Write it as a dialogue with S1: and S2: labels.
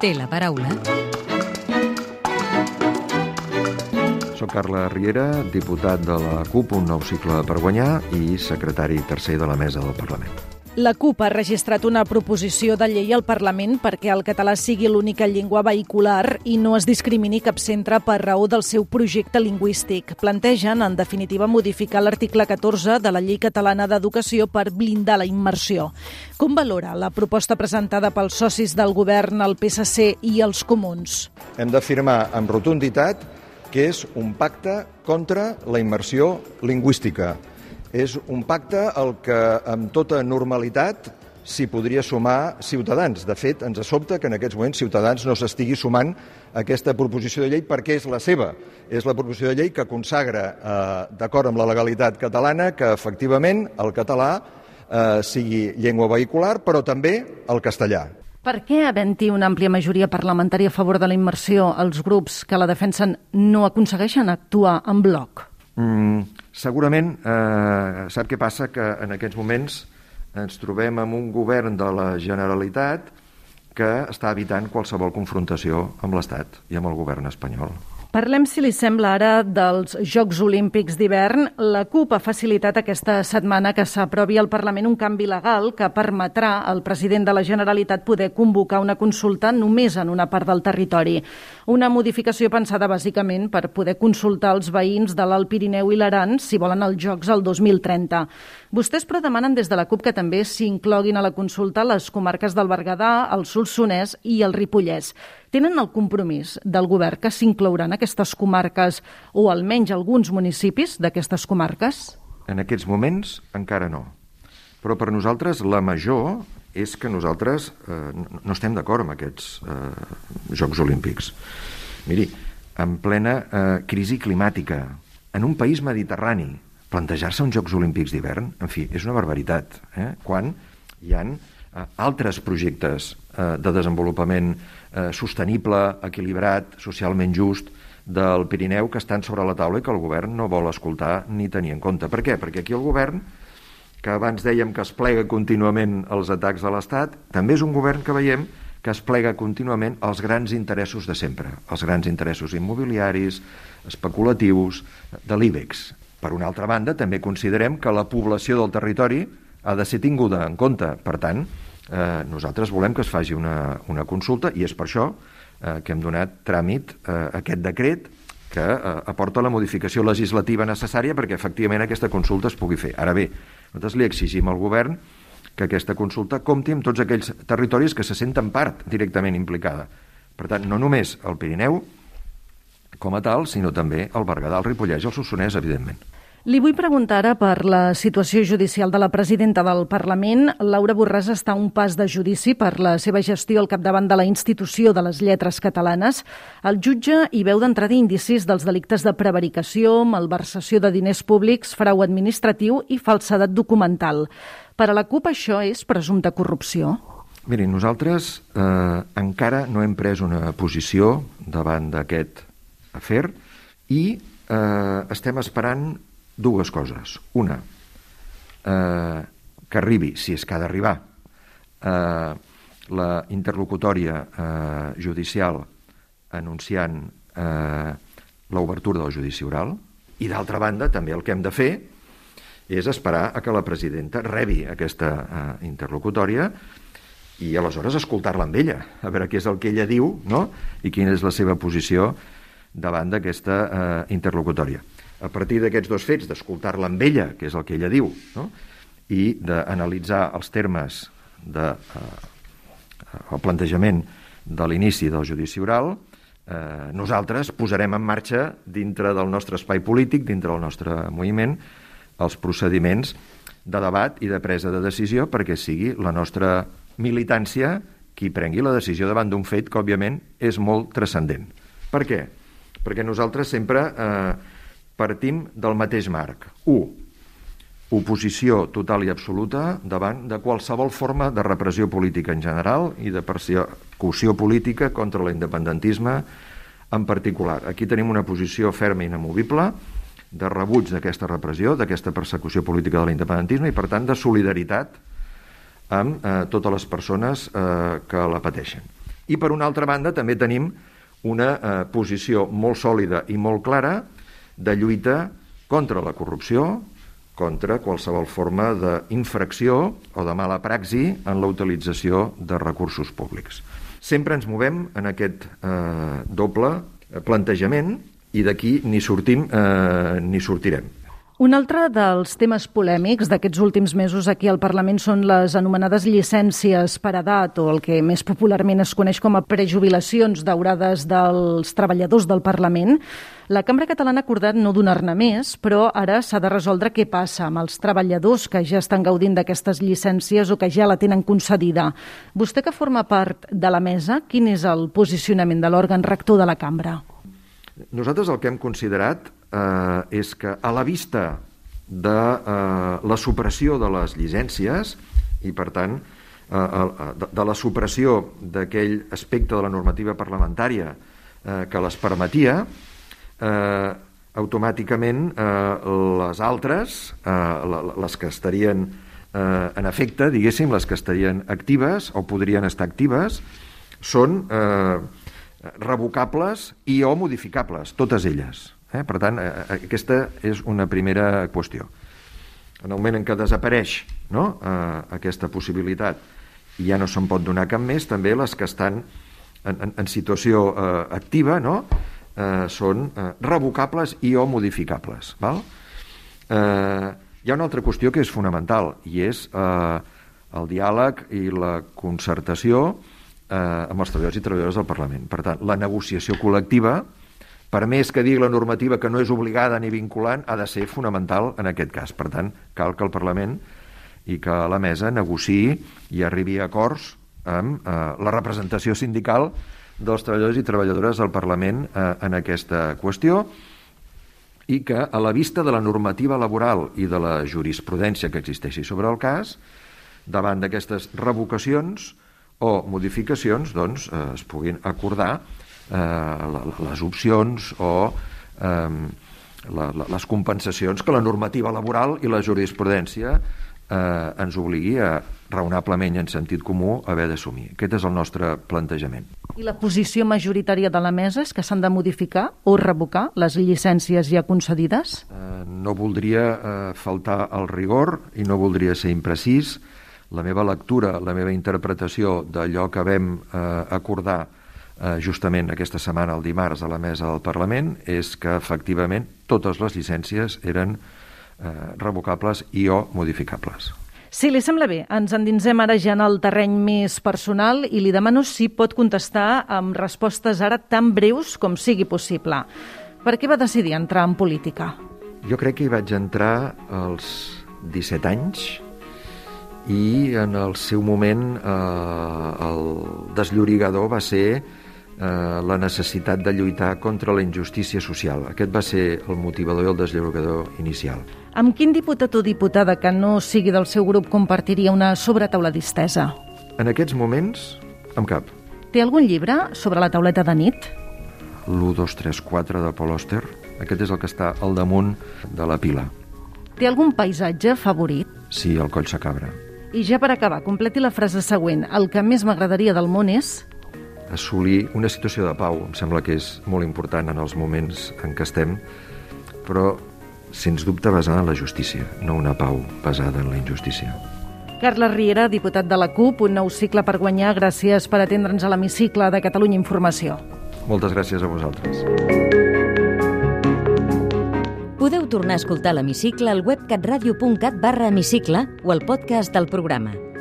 S1: té la paraula.
S2: Soc Carla Riera, diputat de la CUP, un nou cicle per guanyar i secretari tercer de la mesa del Parlament.
S3: La CUP ha registrat una proposició de llei al Parlament perquè el català sigui l'única llengua vehicular i no es discrimini cap centre per raó del seu projecte lingüístic. Plantegen, en definitiva, modificar l'article 14 de la Llei Catalana d'Educació per blindar la immersió. Com valora la proposta presentada pels socis del govern, el PSC i els comuns?
S2: Hem d'afirmar amb rotunditat que és un pacte contra la immersió lingüística és un pacte al que amb tota normalitat s'hi podria sumar Ciutadans. De fet, ens sobta que en aquests moments Ciutadans no s'estigui sumant a aquesta proposició de llei perquè és la seva. És la proposició de llei que consagra, eh, d'acord amb la legalitat catalana, que efectivament el català eh, sigui llengua vehicular, però també el castellà.
S3: Per què, havent-hi una àmplia majoria parlamentària a favor de la immersió, els grups que la defensen no aconsegueixen actuar en bloc?
S2: Mm, segurament, eh, sap què passa? Que en aquests moments ens trobem amb un govern de la Generalitat que està evitant qualsevol confrontació amb l'Estat i amb el govern espanyol.
S3: Parlem, si li sembla, ara dels Jocs Olímpics d'hivern. La CUP ha facilitat aquesta setmana que s'aprovi al Parlament un canvi legal que permetrà al president de la Generalitat poder convocar una consulta només en una part del territori. Una modificació pensada bàsicament per poder consultar els veïns de l'Alt Pirineu i l'Aran si volen els Jocs el 2030. Vostès, però, demanen des de la CUP que també s'incloguin a la consulta les comarques del Berguedà, el Solsonès i el Ripollès. Tenen el compromís del govern que s'inclouran aquestes comarques o almenys alguns municipis d'aquestes comarques?
S2: En aquests moments encara no. Però per nosaltres la major és que nosaltres eh, no estem d'acord amb aquests eh, Jocs Olímpics. Miri, en plena eh, crisi climàtica, en un país mediterrani, plantejar-se uns Jocs Olímpics d'hivern, en fi, és una barbaritat, eh? quan hi han eh, altres projectes de desenvolupament eh, sostenible, equilibrat, socialment just del Pirineu que estan sobre la taula i que el govern no vol escoltar ni tenir en compte. Per què? Perquè aquí el govern, que abans dèiem que es plega contínuament els atacs de l'Estat, també és un govern que veiem que es plega contínuament als grans interessos de sempre, els grans interessos immobiliaris, especulatius, de l'IBEX. Per una altra banda, també considerem que la població del territori ha de ser tinguda en compte. Per tant, eh, nosaltres volem que es faci una, una consulta i és per això eh, que hem donat tràmit eh, aquest decret que eh, aporta la modificació legislativa necessària perquè efectivament aquesta consulta es pugui fer. Ara bé, nosaltres li exigim al govern que aquesta consulta compti amb tots aquells territoris que se senten part directament implicada. Per tant, no només el Pirineu com a tal, sinó també el Berguedà, el Ripollès i el Solsonès, evidentment.
S3: Li vull preguntar ara per la situació judicial de la presidenta del Parlament. Laura Borràs està a un pas de judici per la seva gestió al capdavant de la institució de les lletres catalanes. El jutge hi veu d'entrada indicis dels delictes de prevaricació, malversació de diners públics, frau administratiu i falsedat documental. Per a la CUP això és presumpta corrupció?
S2: Miri, nosaltres eh, encara no hem pres una posició davant d'aquest afer i eh, estem esperant dues coses. Una, eh, que arribi, si és que ha d'arribar, eh, la interlocutòria eh, judicial anunciant eh, l'obertura del judici oral i, d'altra banda, també el que hem de fer és esperar a que la presidenta rebi aquesta eh, interlocutòria i aleshores escoltar-la amb ella, a veure què és el que ella diu no? i quina és la seva posició davant d'aquesta eh, interlocutòria a partir d'aquests dos fets, d'escoltar-la amb ella, que és el que ella diu, no? i d'analitzar els termes de, eh, el plantejament de l'inici del judici oral, eh, nosaltres posarem en marxa dintre del nostre espai polític, dintre del nostre moviment, els procediments de debat i de presa de decisió perquè sigui la nostra militància qui prengui la decisió davant d'un fet que, òbviament, és molt transcendent. Per què? Perquè nosaltres sempre eh, partim del mateix marc. 1. Oposició total i absoluta davant de qualsevol forma de repressió política en general i de persecució política contra l'independentisme en particular. Aquí tenim una posició ferma i inamovible de rebuig d'aquesta repressió, d'aquesta persecució política de l'independentisme i, per tant, de solidaritat amb eh, totes les persones eh, que la pateixen. I per una altra banda també tenim una eh, posició molt sòlida i molt clara de lluita contra la corrupció, contra qualsevol forma d'infracció o de mala praxi en la utilització de recursos públics. Sempre ens movem en aquest eh, doble plantejament i d'aquí ni sortim eh, ni sortirem.
S3: Un altre dels temes polèmics d'aquests últims mesos aquí al Parlament són les anomenades llicències per edat o el que més popularment es coneix com a prejubilacions daurades dels treballadors del Parlament. La Cambra Catalana ha acordat no donar-ne més, però ara s'ha de resoldre què passa amb els treballadors que ja estan gaudint d'aquestes llicències o que ja la tenen concedida. Vostè que forma part de la mesa, quin és el posicionament de l'òrgan rector de la Cambra?
S2: Nosaltres el que hem considerat eh, és que a la vista de eh, la supressió de les llicències i, per tant, eh, eh, de, de la supressió d'aquell aspecte de la normativa parlamentària eh, que les permetia, eh, automàticament eh, les altres, eh, les que estarien eh, en efecte, diguéssim, les que estarien actives o podrien estar actives, són eh, revocables i o modificables, totes elles. Eh? Per tant, eh, eh, aquesta és una primera qüestió. En el moment en què desapareix no? eh, aquesta possibilitat i ja no se'n pot donar cap més, també les que estan en, en, en situació eh, activa no? eh, són eh, revocables i o modificables. Val? Eh, hi ha una altra qüestió que és fonamental i és eh, el diàleg i la concertació eh, amb els treballadors i treballadores del Parlament. Per tant, la negociació col·lectiva per més que digui la normativa que no és obligada ni vinculant, ha de ser fonamental en aquest cas. Per tant, cal que el Parlament i que la mesa negociï i arribi a acords amb eh, la representació sindical dels treballadors i treballadores del Parlament eh, en aquesta qüestió i que, a la vista de la normativa laboral i de la jurisprudència que existeixi sobre el cas, davant d'aquestes revocacions o modificacions, doncs, eh, es puguin acordar eh, les opcions o eh, la, la, les compensacions que la normativa laboral i la jurisprudència eh, ens obligui a raonablement en sentit comú haver d'assumir. Aquest és el nostre plantejament.
S3: I la posició majoritària de la mesa és que s'han de modificar o revocar les llicències ja concedides?
S2: Eh, no voldria eh, faltar al rigor i no voldria ser imprecís. La meva lectura, la meva interpretació d'allò que vam eh, acordar eh, justament aquesta setmana, el dimarts, a la mesa del Parlament, és que efectivament totes les llicències eren eh, revocables i o modificables.
S3: Si li sembla bé, ens endinsem ara ja en el terreny més personal i li demano si pot contestar amb respostes ara tan breus com sigui possible. Per què va decidir entrar en política?
S2: Jo crec que hi vaig entrar als 17 anys i en el seu moment eh, el desllorigador va ser la necessitat de lluitar contra la injustícia social. Aquest va ser el motivador i el deslliurador inicial.
S3: Amb quin diputat o diputada que no sigui del seu grup compartiria una sobretaula distesa?
S2: En aquests moments, amb cap.
S3: Té algun llibre sobre la tauleta de nit?
S2: L'1, 2, 3, 4 de Paul Auster. Aquest és el que està al damunt de la pila.
S3: Té algun paisatge favorit?
S2: Sí, el Coll Sacabra.
S3: I ja per acabar, completi la frase següent. El que més m'agradaria del món és
S2: assolir una situació de pau. Em sembla que és molt important en els moments en què estem, però sens dubte basada en la justícia, no una pau basada en la injustícia.
S3: Carles Riera, diputat de la CUP, un nou cicle per guanyar. Gràcies per atendre'ns a l'hemicicle de Catalunya Informació.
S2: Moltes gràcies a vosaltres.
S1: Podeu tornar a escoltar l'hemicicle al web catradio.cat barra hemicicle o al podcast del programa